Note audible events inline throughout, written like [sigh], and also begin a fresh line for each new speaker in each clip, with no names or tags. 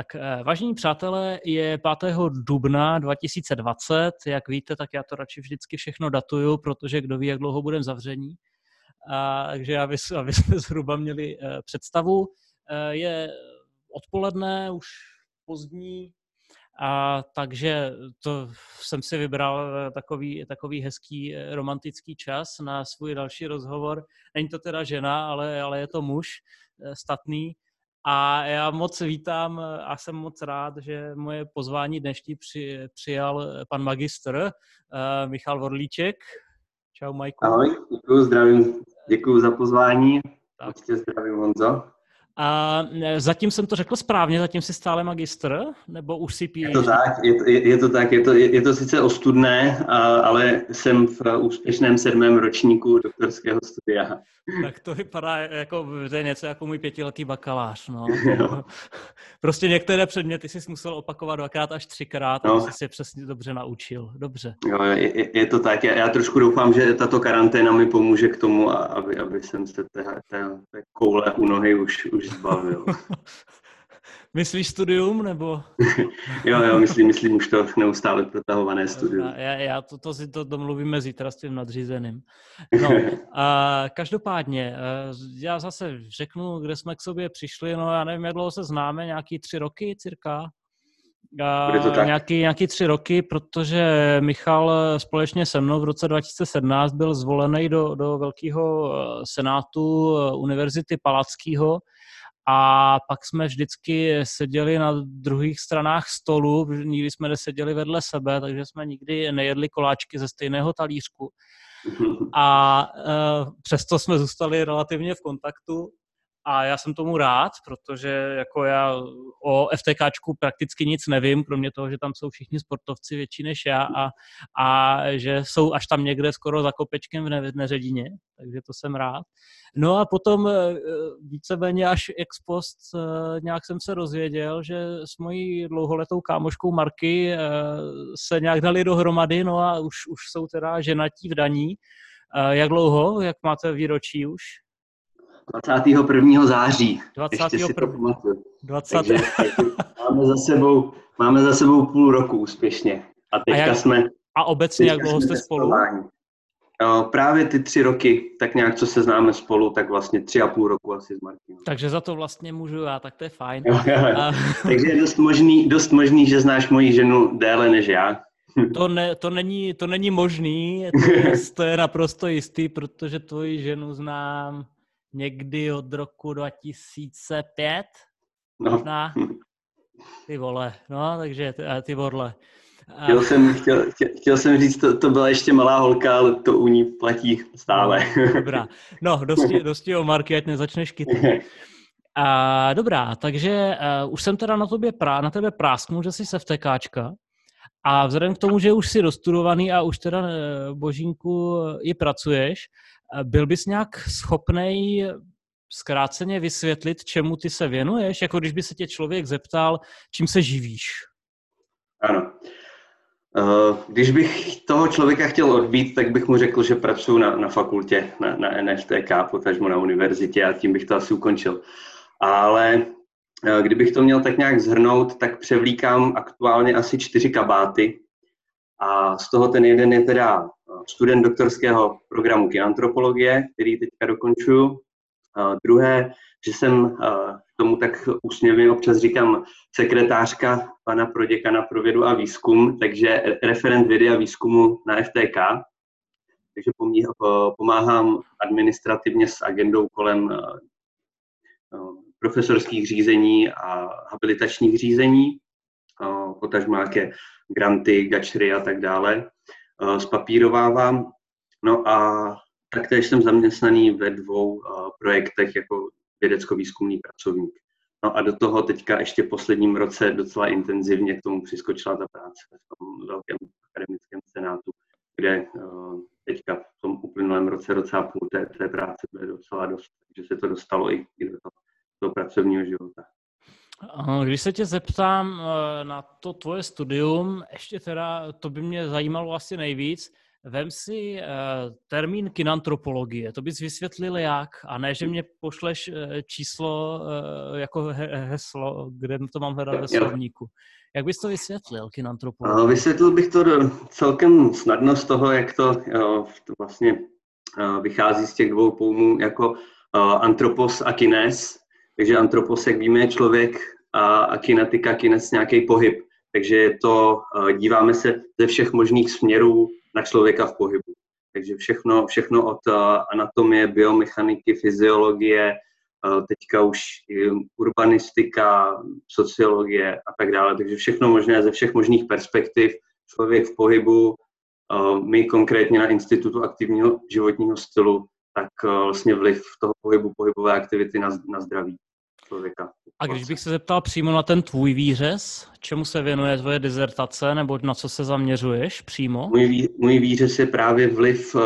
Tak eh, vážení přátelé, je 5. dubna 2020. Jak víte, tak já to radši vždycky všechno datuju, protože kdo ví, jak dlouho budeme zavření. A, takže aby, aby jsme zhruba měli uh, představu. Uh, je odpoledne, už pozdní, a takže to jsem si vybral takový, takový hezký romantický čas na svůj další rozhovor. Není to teda žena, ale, ale je to muž statný, a já moc vítám a jsem moc rád, že moje pozvání dnešní při, přijal pan magistr uh, Michal Vorlíček. Čau, Majku.
Ahoj, děkuji, zdravím. Děkuji za pozvání. Tak. zdravím, Honzo.
A e, zatím jsem to řekl správně, zatím jsi stále magistr, nebo už si
PhD? Je to tak, je to, je, je to tak, je to, je, je to sice ostudné, a, ale jsem v úspěšném sedmém ročníku doktorského studia.
Tak to vypadá jako, to je něco jako můj pětiletý bakalář, no. [laughs] prostě některé předměty jsi musel opakovat dvakrát až třikrát, no. aby jsi se přesně dobře naučil. Dobře.
Jo, je, je to tak, já, já trošku doufám, že tato karanténa mi pomůže k tomu, aby, aby jsem se té, té, té koule u nohy už, už zbavil. [laughs]
Myslíš studium, nebo? [laughs]
jo, jo, myslím, myslím už to neustále protahované studium.
Já, já to, to si to domluvíme zítra s tím nadřízeným. No, [laughs] a každopádně, eh, já zase řeknu, kde jsme k sobě přišli, no já nevím, jak dlouho se známe, nějaký tři roky cirka? A nějaký, nějaký tři roky, protože Michal společně se mnou v roce 2017 byl zvolený do, do velkého eh, senátu eh, Univerzity Palackého a pak jsme vždycky seděli na druhých stranách stolu, nikdy jsme neseděli vedle sebe, takže jsme nikdy nejedli koláčky ze stejného talířku. A e, přesto jsme zůstali relativně v kontaktu a já jsem tomu rád, protože jako já o FTKčku prakticky nic nevím, kromě toho, že tam jsou všichni sportovci větší než já a, a že jsou až tam někde skoro za kopečkem v ne- neředině, takže to jsem rád. No a potom eh, víceméně až ex post eh, nějak jsem se rozvěděl, že s mojí dlouholetou kámoškou Marky eh, se nějak dali dohromady, no a už, už jsou teda ženatí v daní. Jak dlouho? Jak máte výročí už?
21. září. 21. Ještě si to pamatuju. 20. Takže, máme, za sebou, máme za sebou půl roku úspěšně. A teďka a jak, jsme...
A obecně, jak dlouho jste spolu?
No, právě ty tři roky, tak nějak, co se známe spolu, tak vlastně tři a půl roku asi s Martinem.
Takže za to vlastně můžu já, tak to je fajn.
Jo, jo, jo. A... [laughs] Takže je dost možný, dost možný, že znáš moji ženu déle než já. [laughs]
To, ne, to, není, to není možný, to je, to je naprosto jistý, protože tvoji ženu znám někdy od roku 2005, no. možná. Ty vole, no, takže ty, ty vodle.
Chtěl jsem, chtěl, chtěl, chtěl jsem říct, to, to byla ještě malá holka, ale to u ní platí stále.
No, dobrá. No, dosti, dosti o Marky, ať nezačneš kytit. A, dobrá, takže uh, už jsem teda na, tobě prá, na tebe prásknul, že jsi se vtekáčka. A vzhledem k tomu, že už jsi dostudovaný a už teda, uh, Božínku, i pracuješ, byl bys nějak schopný zkráceně vysvětlit, čemu ty se věnuješ? Jako když by se tě člověk zeptal, čím se živíš?
Ano. Eh, když bych toho člověka chtěl odbít, tak bych mu řekl, že pracuji na, na fakultě, na, na NFTK, potažmo na univerzitě a tím bych to asi ukončil. Ale eh, kdybych to měl tak nějak zhrnout, tak převlíkám aktuálně asi čtyři kabáty a z toho ten jeden je teda student doktorského programu kinantropologie, který teďka dokončuju. A druhé, že jsem tomu tak úsměvně občas říkám sekretářka pana proděkana pro vědu a výzkum, takže referent vědy a výzkumu na FTK. Takže pomáhám administrativně s agendou kolem profesorských řízení a habilitačních řízení, potažmo nějaké granty, gačry a tak dále. Spapírovávám. Eh, no a taktéž jsem zaměstnaný ve dvou eh, projektech jako vědecko-výzkumný pracovník. No a do toho teďka ještě posledním roce docela intenzivně k tomu přiskočila ta práce v tom velkém akademickém senátu, kde eh, teďka v tom uplynulém roce, roce a půl té, té práce bude docela dost, takže se to dostalo i, do toho, toho pracovního života.
Když se tě zeptám na to tvoje studium, ještě teda to by mě zajímalo asi nejvíc, vem si uh, termín kinantropologie, to bys vysvětlil jak, a ne, že mě pošleš uh, číslo jako he- heslo, kde to mám hledat ve slovníku. Jak bys to vysvětlil, kinantropologie?
Vysvětlil bych to celkem snadno z toho, jak to, to vlastně vychází z těch dvou pojmů jako antropos a kines. Takže antropos, jak víme, je člověk a kinetika, kines nějaký pohyb. Takže je to, díváme se ze všech možných směrů na člověka v pohybu. Takže všechno, všechno od anatomie, biomechaniky, fyziologie, teďka už urbanistika, sociologie a tak dále. Takže všechno možné ze všech možných perspektiv. Člověk v pohybu, my konkrétně na Institutu aktivního životního stylu, tak vlastně vliv toho pohybu, pohybové aktivity na, na zdraví člověka.
A když bych se zeptal přímo na ten tvůj výřez, čemu se věnuje tvoje dizertace, nebo na co se zaměřuješ přímo?
Můj, můj výřez je právě vliv uh,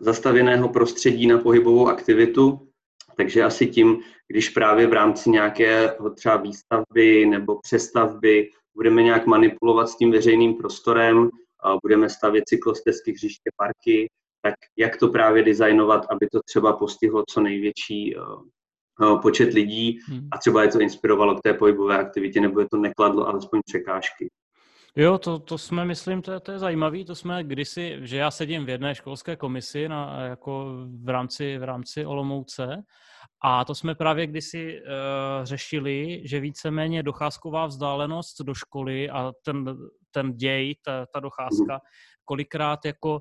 zastavěného prostředí na pohybovou aktivitu, takže asi tím, když právě v rámci nějaké třeba výstavby nebo přestavby budeme nějak manipulovat s tím veřejným prostorem, uh, budeme stavět cyklostezky, hřiště, parky, tak jak to právě designovat, aby to třeba postihlo co největší uh, počet lidí hmm. a třeba je to inspirovalo k té pohybové aktivitě, nebo je to nekladlo alespoň překážky.
Jo, to, to jsme, myslím, to je, to je zajímavé, to jsme kdysi, že já sedím v jedné školské komisi na, jako v rámci, v rámci Olomouce a to jsme právě kdysi uh, řešili, že víceméně docházková vzdálenost do školy a ten, ten děj, ta, ta docházka, kolikrát jako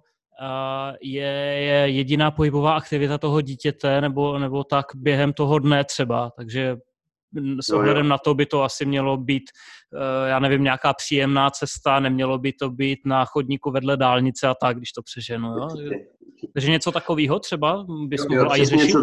je, je jediná pohybová aktivita toho dítěte nebo, nebo tak během toho dne třeba, takže s ohledem na to by to asi mělo být, eh, já nevím, nějaká příjemná cesta, nemělo by to být na chodníku vedle dálnice a tak, když to přeženu. Jo? Takže něco takového třeba bys jo, mohl jo, i řešit?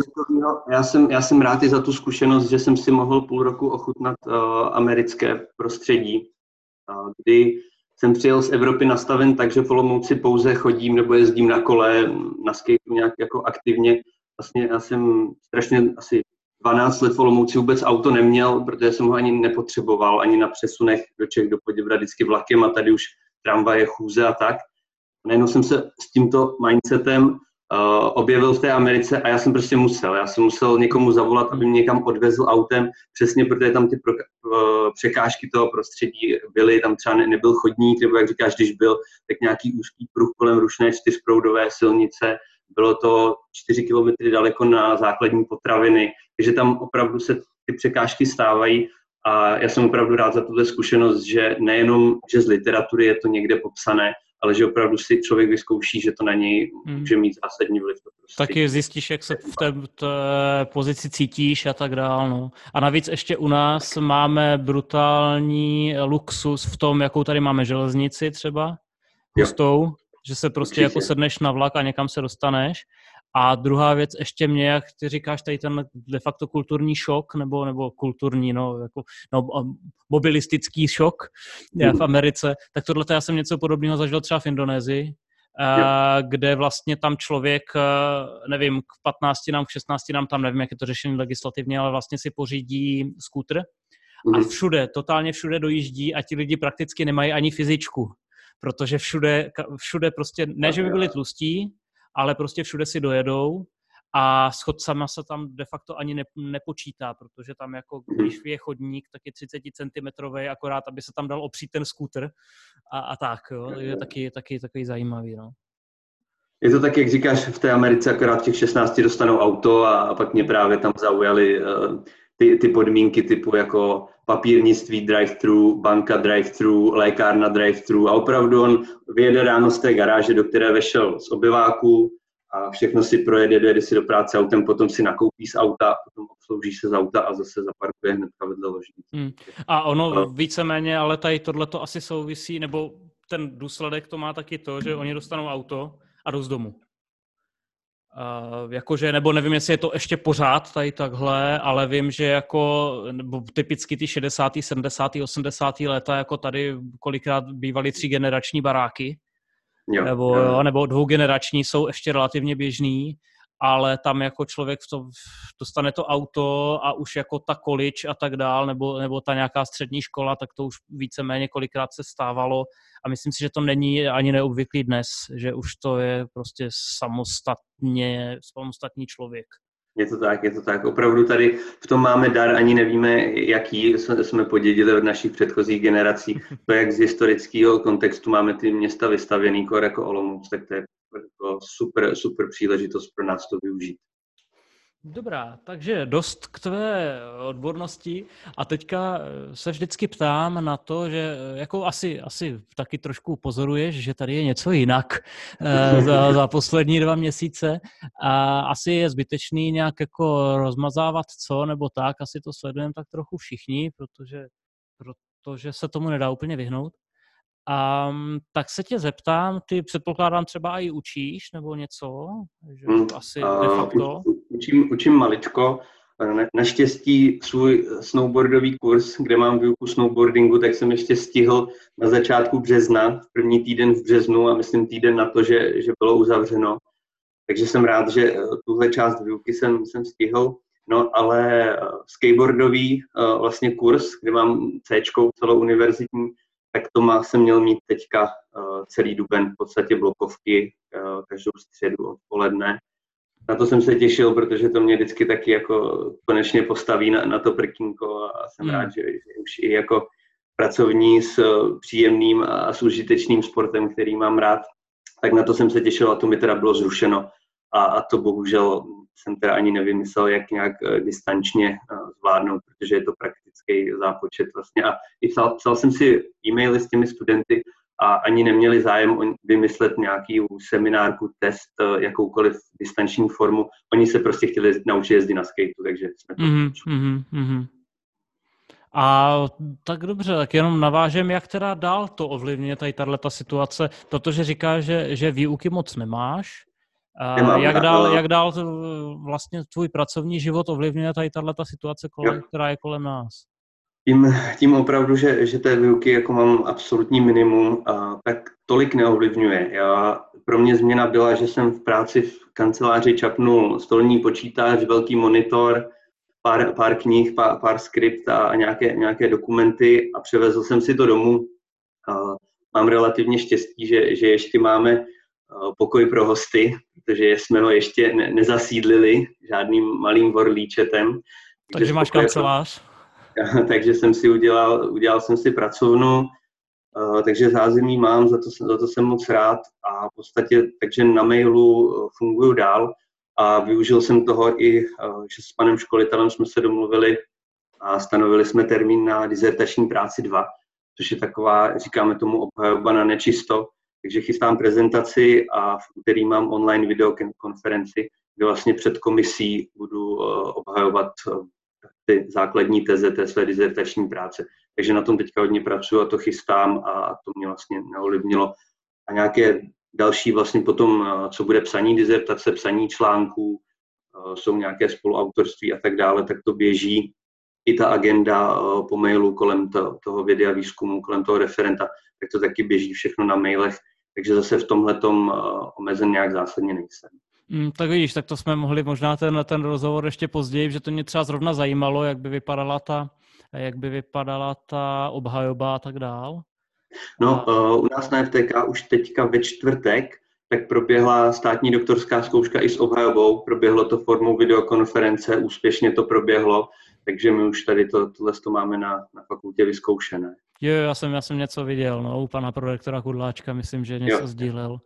Já jsem, já jsem rád i za tu zkušenost, že jsem si mohl půl roku ochutnat uh, americké prostředí, uh, kdy jsem přijel z Evropy nastaven tak, že v Olomouci pouze chodím nebo jezdím na kole, na skateu nějak jako aktivně. Vlastně já jsem strašně asi 12 let v Olomouci vůbec auto neměl, protože jsem ho ani nepotřeboval, ani na přesunech do Čech, do Poděbra vždycky vlakem a tady už tramvaje, chůze a tak. Najednou jsem se s tímto mindsetem uh, objevil v té Americe a já jsem prostě musel. Já jsem musel někomu zavolat, aby mě někam odvezl autem, přesně protože tam ty uh, překážky toho prostředí byly, tam třeba ne, nebyl chodník, nebo jak říkáš, když byl, tak nějaký úzký pruh kolem rušné čtyřproudové silnice, bylo to čtyři kilometry daleko na základní potraviny, takže tam opravdu se ty překážky stávají a já jsem opravdu rád za tuhle zkušenost, že nejenom, že z literatury je to někde popsané, ale že opravdu si člověk vyzkouší, že to na něj hmm. může mít zásadní vliv.
Prostě. Taky zjistíš, jak se v té, té pozici cítíš a tak dál. No. A navíc ještě u nás máme brutální luxus v tom, jakou tady máme železnici třeba, hustou, že se prostě Určitě. jako sedneš na vlak a někam se dostaneš. A druhá věc ještě mě, jak ty říkáš, tady ten de facto kulturní šok, nebo, nebo kulturní, no, jako, no, mobilistický šok v Americe, tak tohle já jsem něco podobného zažil třeba v Indonésii, a, kde vlastně tam člověk, nevím, k 15 nám, k 16 nám, tam nevím, jak je to řešení legislativně, ale vlastně si pořídí skútr a mhm. všude, totálně všude dojíždí a ti lidi prakticky nemají ani fyzičku, protože všude, všude prostě, ne, že by byli tlustí, ale prostě všude si dojedou a s chodcama se tam de facto ani ne, nepočítá, protože tam jako, mhm. když je chodník, tak je 30 cm, akorát, aby se tam dal opřít ten skútr a, a tak, jo. je taky, taky takový zajímavý, no.
Je to tak, jak říkáš, v té Americe akorát těch 16 dostanou auto a, a pak mě právě tam zaujaly uh, ty, ty podmínky typu jako papírnictví drive-thru, banka drive-thru, lékárna drive-thru a opravdu on vyjede ráno z té garáže, do které vešel z obyváku a všechno si projede, dojede si do práce autem, potom si nakoupí z auta, potom obslouží se z auta a zase zaparkuje hned vedle ložnice. Hmm.
A ono no. víceméně, ale tady tohle to asi souvisí, nebo ten důsledek to má taky to, že oni dostanou auto a jdou z domu. Uh, jakože, nebo nevím, jestli je to ještě pořád tady takhle, ale vím, že jako, nebo typicky ty 60., 70., 80. léta, jako tady kolikrát bývaly tři generační baráky, jo, nebo, jo. nebo dvougenerační jsou ještě relativně běžný ale tam jako člověk v tom, dostane to auto a už jako ta količ a tak dál, nebo, nebo ta nějaká střední škola, tak to už víceméně kolikrát se stávalo a myslím si, že to není ani neobvyklý dnes, že už to je prostě samostatně, samostatný člověk.
Je to tak, je to tak. Opravdu tady v tom máme dar, ani nevíme, jaký jsme podědili od našich předchozích generací. To, jak z historického kontextu máme ty města vystavěný, jako Olomouc, tak to je jako super, super příležitost pro nás to využít.
Dobrá, takže dost k tvé odbornosti a teďka eh, se vždycky ptám na to, že eh, jako asi, asi taky trošku pozoruješ, že tady je něco jinak eh, za, za poslední dva měsíce a asi je zbytečný nějak jako rozmazávat co nebo tak, asi to sledujeme tak trochu všichni, protože, protože se tomu nedá úplně vyhnout. Um, tak se tě zeptám, ty předpokládám třeba i učíš nebo něco? Že hmm, asi de facto.
Učím, učím maličko. naštěstí svůj snowboardový kurz, kde mám výuku snowboardingu, tak jsem ještě stihl na začátku března, první týden v březnu a myslím týden na to, že, že bylo uzavřeno. Takže jsem rád, že eh, tuhle část výuky jsem, jsem stihl. No ale eh, skateboardový eh, vlastně kurz, kde mám C celou univerzitní, tak to má jsem měl mít teďka celý duben, v podstatě blokovky každou středu odpoledne. Na to jsem se těšil, protože to mě vždycky taky jako konečně postaví na, na to prkínko a jsem hmm. rád, že, že už i jako pracovní s uh, příjemným a s užitečným sportem, který mám rád, tak na to jsem se těšil a to mi teda bylo zrušeno. A, a to bohužel jsem teda ani nevymyslel, jak nějak uh, distančně uh, zvládnout, protože je to praktický zápočet vlastně. A i psal, psal jsem si e-maily s těmi studenty a ani neměli zájem vymyslet nějaký seminárku, test, uh, jakoukoliv distanční formu. Oni se prostě chtěli naučit jezdit na skateu, takže jsme to mm-hmm, mm-hmm.
A tak dobře, tak jenom navážem, jak teda dál to ovlivňuje tady tato situace, protože říká, že, že výuky moc nemáš, Nemám, jak, dál, jak dál to, vlastně tvůj pracovní život ovlivňuje tady tato situace, kolem, která je kolem nás?
Tím, tím opravdu, že, že té výuky jako mám absolutní minimum, a tak tolik neovlivňuje. Já, pro mě změna byla, že jsem v práci v kanceláři čapnul stolní počítač, velký monitor, pár, pár knih, pár, pár skript a, nějaké, nějaké dokumenty a převezl jsem si to domů. A mám relativně štěstí, že, že ještě máme pokoj pro hosty, protože jsme ho ještě ne- nezasídlili žádným malým vorlíčetem.
Takže máš kancelář? [laughs]
takže jsem si udělal, udělal jsem si pracovnu, takže zázemí mám, za to, za to jsem moc rád. A v podstatě takže na mailu funguju dál. A využil jsem toho i, uh, že s panem školitelem jsme se domluvili a stanovili jsme termín na dizertační práci 2, což je taková, říkáme tomu, obhajoba na nečisto, takže chystám prezentaci a v úterý mám online videokonferenci, kde vlastně před komisí budu eh, obhajovat ty základní teze té své dizertační práce. Takže na tom teďka hodně pracuji a to chystám a to mě vlastně neolivnilo. A nějaké další vlastně potom, eh, co bude psaní dizertace, psaní článků, jsou nějaké spoluautorství a tak dále, tak to běží. I ta agenda po mailu kolem to, toho videa výzkumu, kolem toho referenta, tak to taky běží všechno na mailech takže zase v tomhle tom eh, omezen nějak zásadně nejsem.
Mm, tak vidíš, tak to jsme mohli možná ten, ten rozhovor ještě později, že to mě třeba zrovna zajímalo, jak by vypadala ta, jak by vypadala ta obhajoba a tak dál.
No, uh, u nás na FTK už teďka ve čtvrtek tak proběhla státní doktorská zkouška i s obhajobou, proběhlo to formou videokonference, úspěšně to proběhlo, takže my už tady to, tohle to máme na, na fakultě vyzkoušené.
Jo, já jsem, já jsem něco viděl, no, u pana prorektora Kudláčka, myslím, že něco jo. sdílel.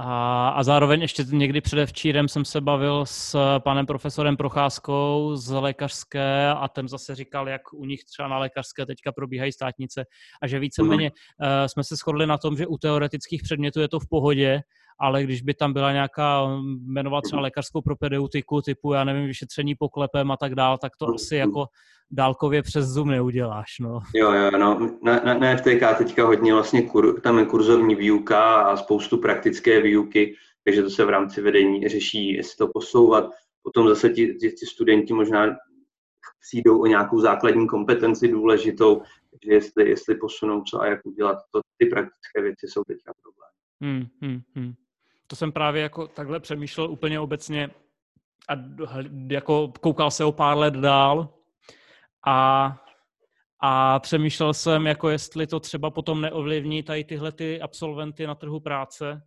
A, a zároveň ještě někdy předevčírem jsem se bavil s panem profesorem Procházkou z lékařské a ten zase říkal, jak u nich třeba na lékařské teďka probíhají státnice a že víceméně uh, jsme se shodli na tom, že u teoretických předmětů je to v pohodě, ale když by tam byla nějaká, jmenovat třeba lékařskou propedeutiku typu, já nevím, vyšetření poklepem a tak dál, tak to asi jako dálkově přes Zoom neuděláš, no.
Jo, jo, no, na, na, na FTK teďka hodně vlastně, kur, tam je kurzovní výuka a spoustu praktické výuky, takže to se v rámci vedení řeší, jestli to posouvat. Potom zase ti, ti, ti studenti možná přijdou o nějakou základní kompetenci důležitou, takže jestli, jestli posunou co a jak udělat, to ty praktické věci jsou teďka problém. Hmm, hmm,
hmm. To jsem právě jako takhle přemýšlel úplně obecně a jako koukal se o pár let dál a, a přemýšlel jsem, jako jestli to třeba potom neovlivní tady tyhle ty absolventy na trhu práce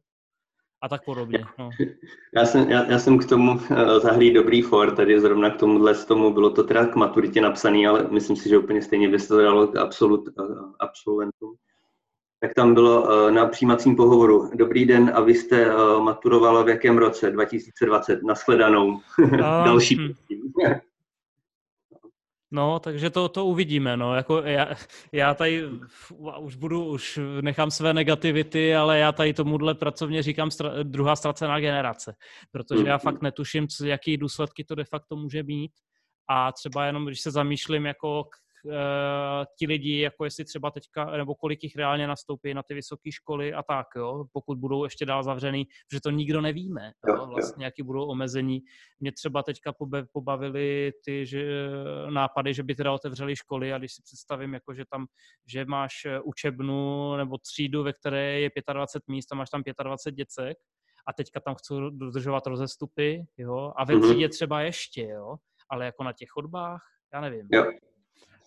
a tak podobně. No. [laughs]
Já, jsem, já, já jsem k tomu uh, zahlí dobrý for, tady zrovna k tomuhle z tomu, bylo to teda k maturitě napsaný, ale myslím si, že úplně stejně by se to dalo k absolut, uh, absolventům. Tak tam bylo uh, na přijímacím pohovoru. Dobrý den, a vy jste uh, maturovala v jakém roce? 2020. Naschledanou. [laughs] Další. Hm.
No, takže to, to uvidíme, no, jako já, já tady už budu, už nechám své negativity, ale já tady tomuhle pracovně říkám stra, druhá ztracená generace, protože já fakt netuším, co, jaký důsledky to de facto může mít a třeba jenom, když se zamýšlím, jako uh, ti lidi, jako jestli třeba teďka, nebo kolik jich reálně nastoupí na ty vysoké školy a tak, jo, pokud budou ještě dál zavřený, že to nikdo nevíme, jo, vlastně jaký budou omezení. Mě třeba teďka pobavili ty že, nápady, že by teda otevřeli školy a když si představím, jako že tam, že máš eh, učebnu nebo třídu, ve které je 25 míst a máš tam 25 děcek, a teďka tam chcou dodržovat rozestupy, jo, a ve mhm. třídě třeba ještě, jo, ale jako na těch chodbách, já nevím. Jo.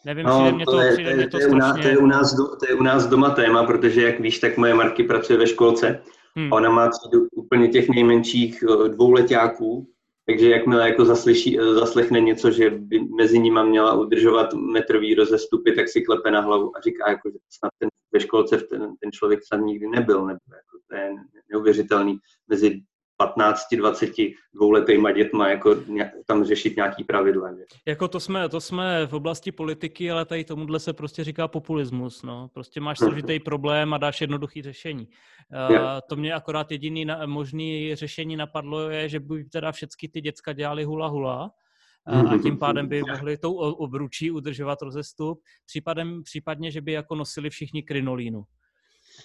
Nevím, no, přijde mě to, to, je, přijde mě to, to, je, strašně...
to, je u nás, to je u nás doma téma, protože jak víš, tak moje Marky pracuje ve školce hmm. a ona má třídu úplně těch nejmenších eh, dvouletáků, takže jakmile jako zaslyší, eh, zaslechne něco, že by mezi nimi měla udržovat metrový rozestupy, tak si klepe na hlavu a říká, jako, že snad ten, ve školce ten, ten člověk snad nikdy nebyl, nebo jako, to je neuvěřitelný. Mezi 15, 20, dvouletýma dětma, jako tam řešit nějaký pravidla. Že?
Jako to jsme, to jsme v oblasti politiky, ale tady tomuhle se prostě říká populismus. No. Prostě máš složitý problém a dáš jednoduchý řešení. Uh, to mě akorát jediný na, možný řešení napadlo je, že by teda všechny ty děcka dělali hula hula, a tím pádem by mohli tou obručí udržovat rozestup, případem, případně, že by jako nosili všichni krinolínu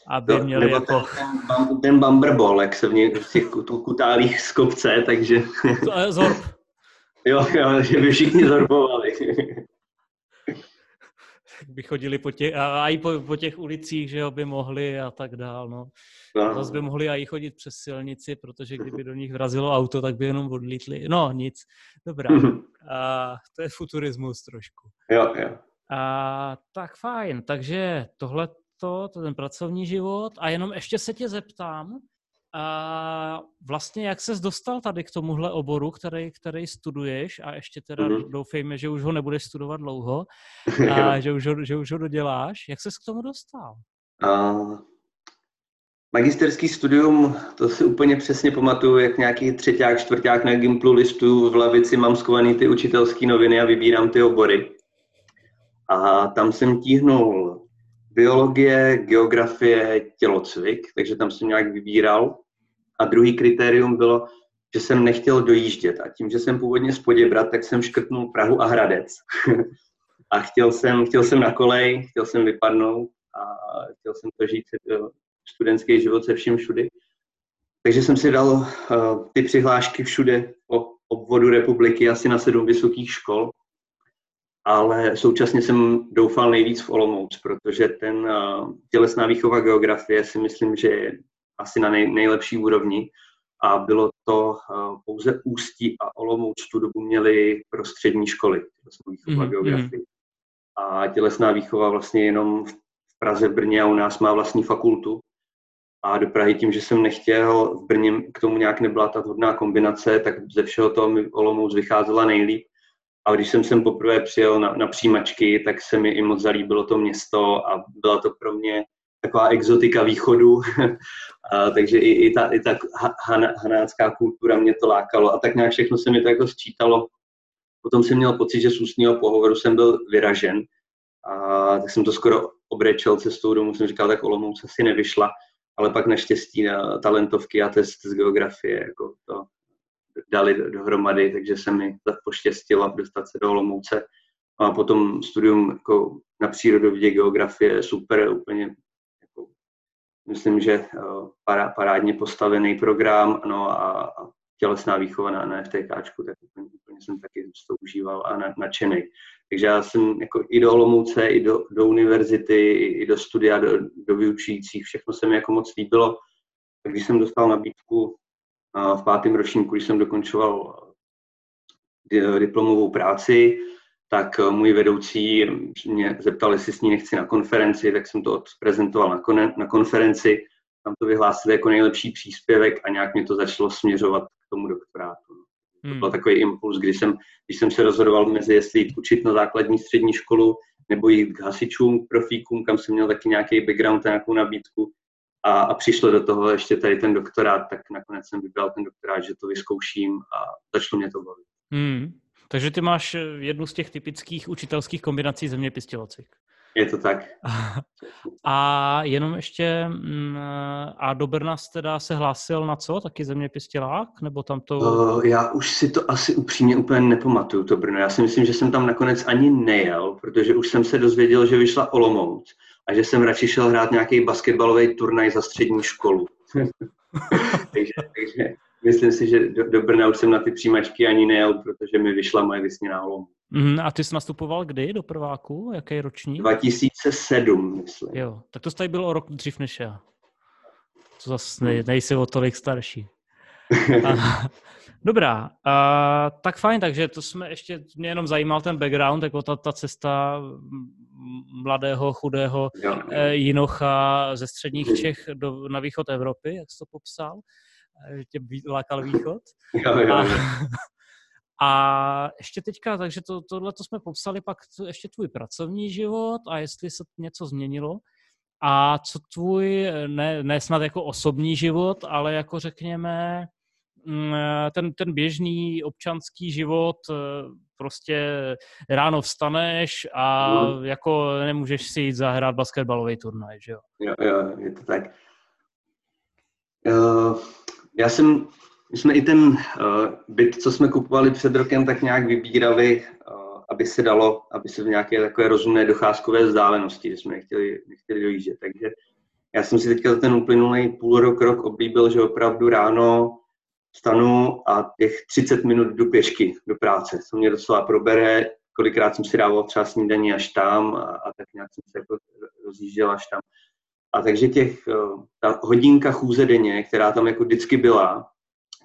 aby to, měli jako...
Ten, ten bumberball, jak se v, něj, v těch kutálích z kopce, takže...
To je zorb.
jo, jo, že by všichni zorbovali.
by chodili po těch, a i po, po těch ulicích, že jo, by mohli a tak dál, no. no. Zase by mohli i chodit přes silnici, protože kdyby do nich vrazilo auto, tak by jenom odlítli. No, nic. Dobrá. A to je futurismus trošku.
Jo, jo.
A, tak fajn, takže tohle to, to ten pracovní život. A jenom ještě se tě zeptám, a vlastně jak ses dostal tady k tomuhle oboru, který, který studuješ a ještě teda mm-hmm. doufejme, že už ho nebudeš studovat dlouho a [laughs] že už ho, že už ho doděláš. Jak ses k tomu dostal? Uh,
magisterský studium, to si úplně přesně pamatuju, jak nějaký třeták, čtvrták na Gimplu listu v lavici mám skovaný ty učitelské noviny a vybírám ty obory. A tam jsem tíhnul biologie, geografie, tělocvik, takže tam jsem nějak vybíral. A druhý kritérium bylo, že jsem nechtěl dojíždět. A tím, že jsem původně z Poděbrat, tak jsem škrtnul Prahu a Hradec. [laughs] a chtěl jsem, chtěl jsem na kolej, chtěl jsem vypadnout a chtěl jsem to žít eh, studentský život se vším všudy. Takže jsem si dal uh, ty přihlášky všude o obvodu republiky, asi na sedm vysokých škol ale současně jsem doufal nejvíc v Olomouc, protože ten uh, tělesná výchova geografie si myslím, že je asi na nej, nejlepší úrovni a bylo to uh, pouze Ústí a Olomouc tu dobu měli prostřední školy tělesná výchova mm-hmm. geografie. A tělesná výchova vlastně jenom v Praze, v Brně a u nás má vlastní fakultu. A do Prahy tím, že jsem nechtěl, v Brně k tomu nějak nebyla ta vhodná kombinace, tak ze všeho toho mi Olomouc vycházela nejlíp a když jsem sem poprvé přijel na, na přijímačky, tak se mi i moc zalíbilo to město a byla to pro mě taková exotika východu, [laughs] a, takže i, i ta, i ta han, hanácká kultura mě to lákalo. A tak nějak všechno se mi to jako sčítalo. Potom jsem měl pocit, že z ústního pohovoru jsem byl vyražen. A tak jsem to skoro obrečel cestou domů, jsem říkal, tak Olomouc asi nevyšla, ale pak naštěstí na talentovky a test z geografie, jako to, dali dohromady, takže se mi poštěstilo dostat se do Olomouce. A potom studium jako na přírodovědě geografie super, úplně jako, myslím, že eh, pará, parádně postavený program no a, a tělesná výchova na, FTKčku, tak úplně, úplně jsem taky to užíval a na, nadšený. Takže já jsem jako i do Olomouce, i do, do univerzity, i do studia, do, do vyučujících, všechno se mi jako moc líbilo. Tak když jsem dostal nabídku v pátém ročníku, když jsem dokončoval diplomovou práci, tak můj vedoucí mě zeptal, jestli s ní nechci na konferenci, tak jsem to odprezentoval na, kon- na konferenci. Tam to vyhlásili jako nejlepší příspěvek a nějak mě to začalo směřovat k tomu doktorátu. Hmm. To byl takový impuls, když jsem, když jsem se rozhodoval mezi jestli jít učit na základní střední školu nebo jít k hasičům, k profíkům, kam jsem měl taky nějaký background a nějakou nabídku. A, a přišlo do toho ještě tady ten doktorát, tak nakonec jsem vybral ten doktorát, že to vyzkouším a začalo mě to bavit.
Hmm. Takže ty máš jednu z těch typických učitelských kombinací zeměpis tělocvik.
Je to tak. [laughs]
A jenom ještě, mm, a do Brna teda se hlásil na co? Taky zeměpistělák? Nebo tam to...
Uh, já už si to asi upřímně úplně nepamatuju, to Brno. Já si myslím, že jsem tam nakonec ani nejel, protože už jsem se dozvěděl, že vyšla Olomouc a že jsem radši šel hrát nějaký basketbalový turnaj za střední školu. [laughs] takže, takže myslím si, že do, do Brna už jsem na ty přijímačky ani nejel, protože mi vyšla moje vysněná Olomouc.
Mm, a ty jsi nastupoval kdy do prváku? Jaký ročník?
2007, myslím.
Jo, tak to tady bylo o rok dřív než já. To zase ne, nejsi o tolik starší. [laughs] a, dobrá, a, tak fajn, takže to jsme ještě, mě jenom zajímal ten background, jako ta, ta cesta mladého, chudého jo. Eh, jinocha ze středních Čech do, na východ Evropy, jak jsi to popsal, eh, tě lákal východ.
Jo, [laughs] jo, jo. A, [laughs]
a ještě teďka, takže to, tohle to jsme popsali, pak to, ještě tvůj pracovní život a jestli se něco změnilo. A co tvůj, ne, ne snad jako osobní život, ale jako řekněme, mm, ten, ten běžný občanský život, eh, prostě ráno vstaneš a no. jako nemůžeš si jít zahrát basketbalový turnaj, že jo?
Jo, jo, je to tak. Uh, já jsem my jsme i ten uh, byt, co jsme kupovali před rokem, tak nějak vybírali, uh, aby se dalo, aby se v nějaké takové rozumné docházkové vzdálenosti, že jsme nechtěli, nechtěli dojíždět. Takže já jsem si teďka za ten uplynulý půl rok, rok oblíbil, že opravdu ráno stanu a těch 30 minut jdu pěšky do práce. To mě docela probere, kolikrát jsem si dával třeba snídaní až tam a, a tak nějak jsem se jako rozjížděl až tam. A takže těch, uh, ta hodinka chůze denně, která tam jako vždycky byla,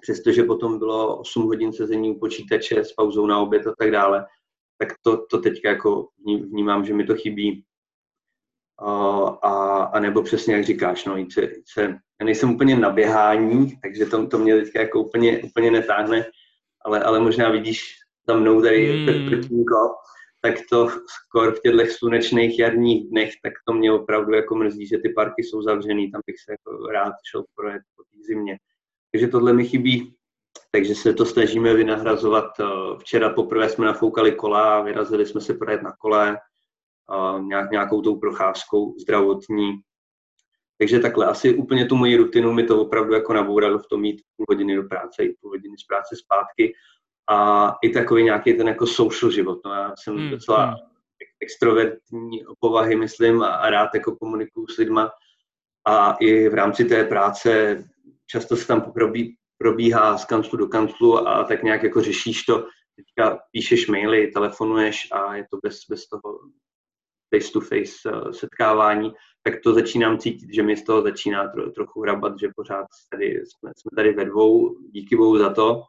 přestože potom bylo 8 hodin sezení u počítače s pauzou na oběd a tak dále, tak to, to teďka jako vnímám, že mi to chybí. A, a nebo přesně jak říkáš, no, jít se, jít se, já nejsem úplně na běhání, takže to, to mě teďka jako úplně, úplně netáhne, ale, ale možná vidíš za mnou tady hmm. tak to skoro v těchto slunečných jarních dnech, tak to mě opravdu jako mrzí, že ty parky jsou zavřený, tam bych se jako rád šel projet po té zimě. Takže tohle mi chybí, takže se to snažíme vynahrazovat. Eh, včera poprvé jsme nafoukali kola, vyrazili jsme se projet na kole, nějak, nějakou tou procházkou zdravotní. Takže takhle, asi úplně tu moji rutinu mi to opravdu jako nabouralo v tom mít půl hodiny do práce, i půl hodiny z práce zpátky a i takový nějaký ten jako social život. No, já jsem hmm, docela hmm. extrovertní povahy, myslím, a, a rád jako komunikuju s lidma a i v rámci té práce často se tam probí, probíhá z kanclu do kanclu a tak nějak jako řešíš to, teďka píšeš maily, telefonuješ a je to bez, bez toho face-to-face uh, setkávání, tak to začínám cítit, že mi z toho začíná tro, trochu hrabat, že pořád tady, jsme, jsme tady ve dvou, díky bohu za to,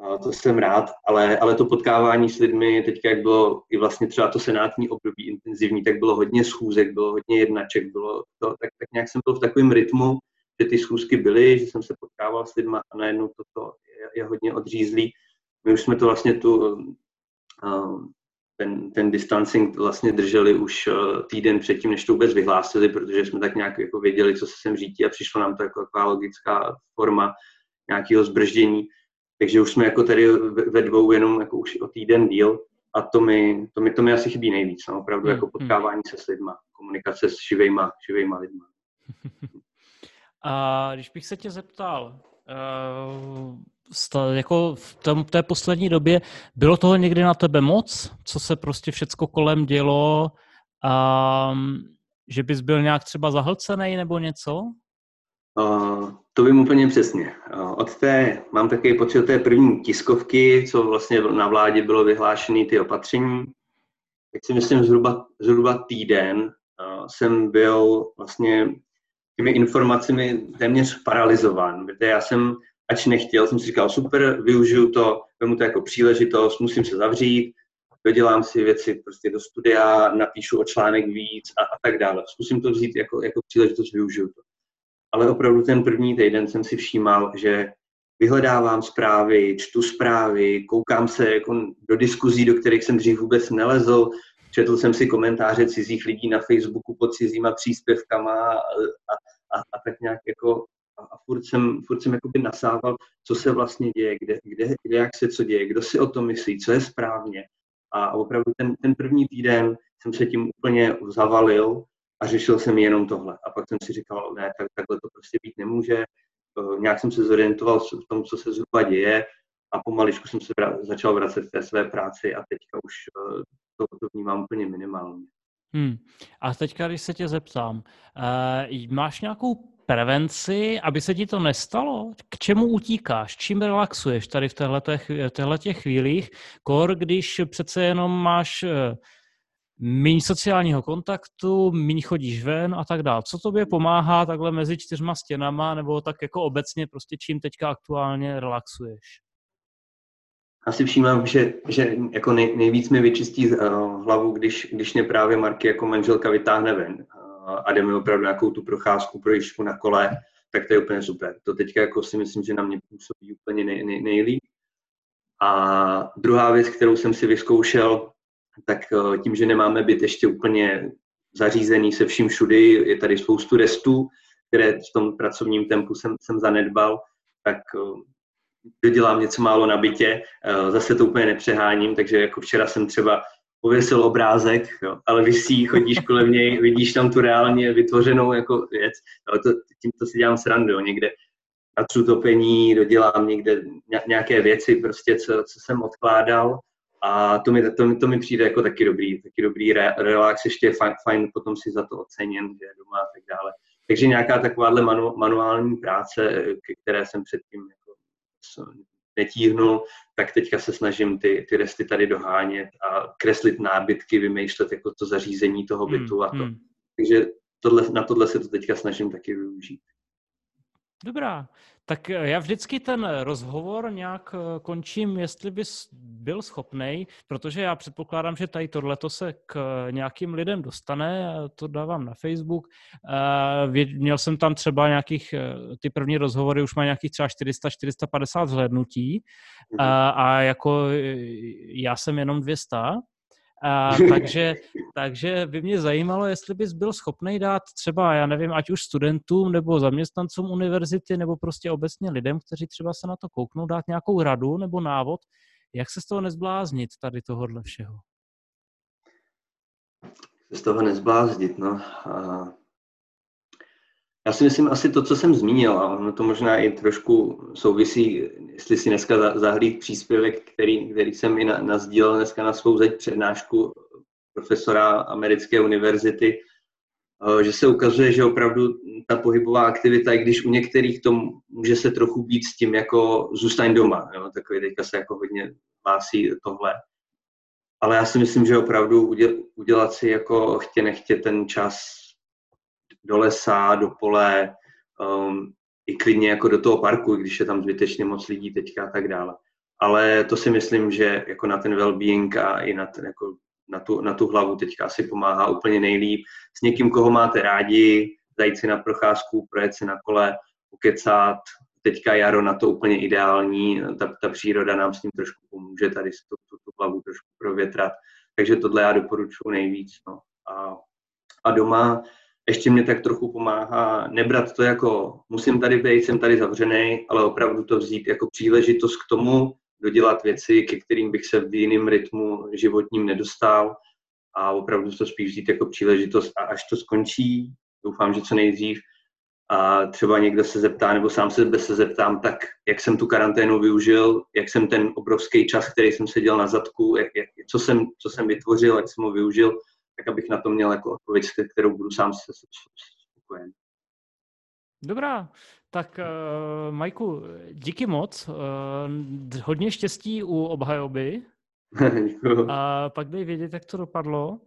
a to jsem rád, ale, ale to potkávání s lidmi, teďka jak bylo i vlastně třeba to senátní období intenzivní, tak bylo hodně schůzek, bylo hodně jednaček, bylo to, tak, tak nějak jsem byl v takovém rytmu, že ty schůzky byly, že jsem se potkával s lidmi a najednou toto je, je hodně odřízlý. My už jsme to vlastně tu, uh, ten, ten distancing vlastně drželi už uh, týden předtím, než to vůbec vyhlásili, protože jsme tak nějak jako věděli, co se sem řítí a přišlo nám to jako taková logická forma nějakého zbrždění. Takže už jsme jako tady ve dvou jenom jako už o týden díl a to mi, to mi, to mi asi chybí nejvíc, no, opravdu hmm. jako hmm. potkávání se s lidma, komunikace s živejma, živejma lidma. [laughs]
A když bych se tě zeptal, uh, jako v tom, té poslední době, bylo toho někdy na tebe moc, co se prostě všecko kolem dělo, um, že bys byl nějak třeba zahlcený nebo něco?
Uh, to vím úplně přesně. Uh, od té, mám takový pocit od té první tiskovky, co vlastně na vládě bylo vyhlášené ty opatření, tak si myslím zhruba, zhruba týden uh, jsem byl vlastně těmi informacemi téměř paralizován. Víte, já jsem, ač nechtěl, jsem si říkal, super, využiju to, vemu to jako příležitost, musím se zavřít, dodělám si věci prostě do studia, napíšu o článek víc a, a tak dále. Zkusím to vzít jako, jako příležitost, využiju to. Ale opravdu ten první týden jsem si všímal, že vyhledávám zprávy, čtu zprávy, koukám se jako do diskuzí, do kterých jsem dřív vůbec nelezl, četl jsem si komentáře cizích lidí na Facebooku pod cizíma příspěvkama a, a, a tak nějak jako a, a furt jsem, furt jsem jakoby nasával, co se vlastně děje, kde, kde, kde, jak se co děje, kdo si o tom myslí, co je správně. A opravdu ten, ten první týden jsem se tím úplně zavalil a řešil jsem jenom tohle. A pak jsem si říkal, ne, tak, takhle to prostě být nemůže. Nějak jsem se zorientoval v tom, co se zhruba děje a pomaličku jsem se začal vracet v té své práci a teďka už eh, to, to vnímám úplně minimálně.
Hmm. A teďka, když se tě zeptám, uh, máš nějakou prevenci, aby se ti to nestalo? K čemu utíkáš? Čím relaxuješ tady v těchto těch chvílích? Kor, když přece jenom máš uh, méně sociálního kontaktu, méně chodíš ven a tak dále. Co tobě pomáhá takhle mezi čtyřma stěnama, nebo tak jako obecně prostě čím teďka aktuálně relaxuješ?
Asi všímám, že, že jako nej, nejvíc mi vyčistí uh, hlavu, když, když mě právě Marky jako manželka vytáhne ven uh, a jdeme opravdu nějakou tu procházku, projížďku na kole, tak to je úplně super. To teďka jako si myslím, že na mě působí úplně nej, nej, nejlíp. A druhá věc, kterou jsem si vyzkoušel, tak uh, tím, že nemáme byt ještě úplně zařízený se vším všudy, je tady spoustu restů, které v tom pracovním tempu jsem, jsem zanedbal, tak dodělám něco málo na bytě, eh, zase to úplně nepřeháním, takže jako včera jsem třeba pověsil obrázek, jo, ale vysí, chodíš kolem něj, vidíš tam tu reálně vytvořenou jako věc, ale to, tímto si dělám srandu, jo, někde natřu topení, dodělám někde nějaké věci, prostě, co, co jsem odkládal. A to mi, to, to mi přijde jako taky dobrý, taky dobrý re, relax, ještě je fajn, fajn potom si za to oceněn, že je doma a tak dále. Takže nějaká takováhle manu, manuální práce, které jsem předtím netíhnul, tak teďka se snažím ty, ty resty tady dohánět a kreslit nábytky, vymýšlet jako to zařízení toho hmm, bytu a to. Hmm. Takže tohle, na tohle se to teďka snažím taky využít.
Dobrá. Tak eh, já vždycky ten rozhovor nějak eh, končím, jestli bys byl schopný, protože já předpokládám, že tady tohleto se k eh, nějakým lidem dostane, to dávám na Facebook. Měl jsem tam třeba nějakých, ty první rozhovory už mají nějakých třeba 400-450 zhlédnutí mhm. a, a jako já jsem jenom 200, a, takže, takže by mě zajímalo, jestli bys byl schopný dát třeba, já nevím, ať už studentům nebo zaměstnancům univerzity, nebo prostě obecně lidem, kteří třeba se na to kouknou, dát nějakou radu nebo návod, jak se z toho nezbláznit tady tohohle všeho.
Z toho nezbláznit, no. A já si myslím asi to, co jsem zmínil, a ono to možná i trošku souvisí, jestli si dneska zahlíd příspěvek, který, který jsem i na, nazdílel dneska na svou zeď přednášku profesora americké univerzity, eh, že se ukazuje, že opravdu ta pohybová aktivita, i když u některých to může se trochu být s tím jako zůstaň doma, jo? takový teďka se jako hodně hlásí tohle. Ale já si myslím, že opravdu udělat si jako chtě nechtě ten čas do lesa, do pole, um, i klidně jako do toho parku, když je tam zbytečně moc lidí teďka a tak dále. Ale to si myslím, že jako na ten well-being a i na, ten, jako na, tu, na tu hlavu teďka asi pomáhá úplně nejlíp. S někým, koho máte rádi, zajít si na procházku, projet si na kole, ukecat. Teďka jaro na to úplně ideální, ta, ta příroda nám s tím trošku pomůže tady tu, tu, tu hlavu trošku provětrat. Takže tohle já doporučuji nejvíc. No. A, a doma ještě mě tak trochu pomáhá nebrat to jako musím tady být, jsem tady zavřený, ale opravdu to vzít jako příležitost k tomu, dodělat věci, ke kterým bych se v jiném rytmu životním nedostal. A opravdu to spíš vzít jako příležitost a až to skončí, doufám, že co nejdřív, a třeba někdo se zeptá, nebo sám se se zeptám, tak jak jsem tu karanténu využil, jak jsem ten obrovský čas, který jsem seděl na zadku, jak, jak, co, jsem, co jsem vytvořil, jak jsem ho využil, tak abych na to měl jako odpověď, kterou budu sám se spokojen.
Dobrá, tak uh, Majku, díky moc. Uh, hodně štěstí u obhajoby. [laughs] a pak dej vědět, jak to dopadlo.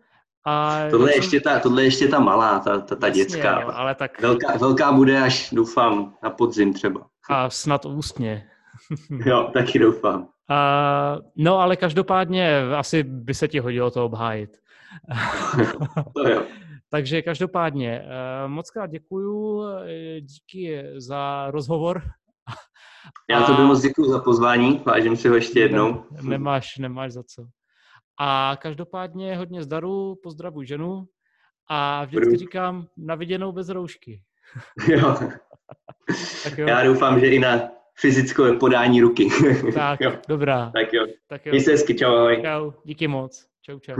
A tohle, je ještě ta, tohle je ještě ta malá, ta, ta, ta Jasně, dětská.
Jo, ale tak...
velká, velká bude až, doufám, na podzim třeba.
A snad ústně. [laughs]
jo, taky doufám.
Uh, no, ale každopádně asi by se ti hodilo to obhájit. [laughs] [laughs] Takže každopádně uh, moc krát děkuju, díky za rozhovor. [laughs]
Já to moc děkuji za pozvání, vážím si ho ještě jednou.
Nemáš, nemáš za co. A každopádně hodně zdaru, pozdravuj ženu a vždycky říkám na viděnou bez roušky.
jo. tak jo. Já doufám, že i na fyzické podání ruky.
tak, jo. dobrá.
Tak jo. Tak jo. Měj se hezky, čau, ahoj.
Čau, díky moc. Čau, čau.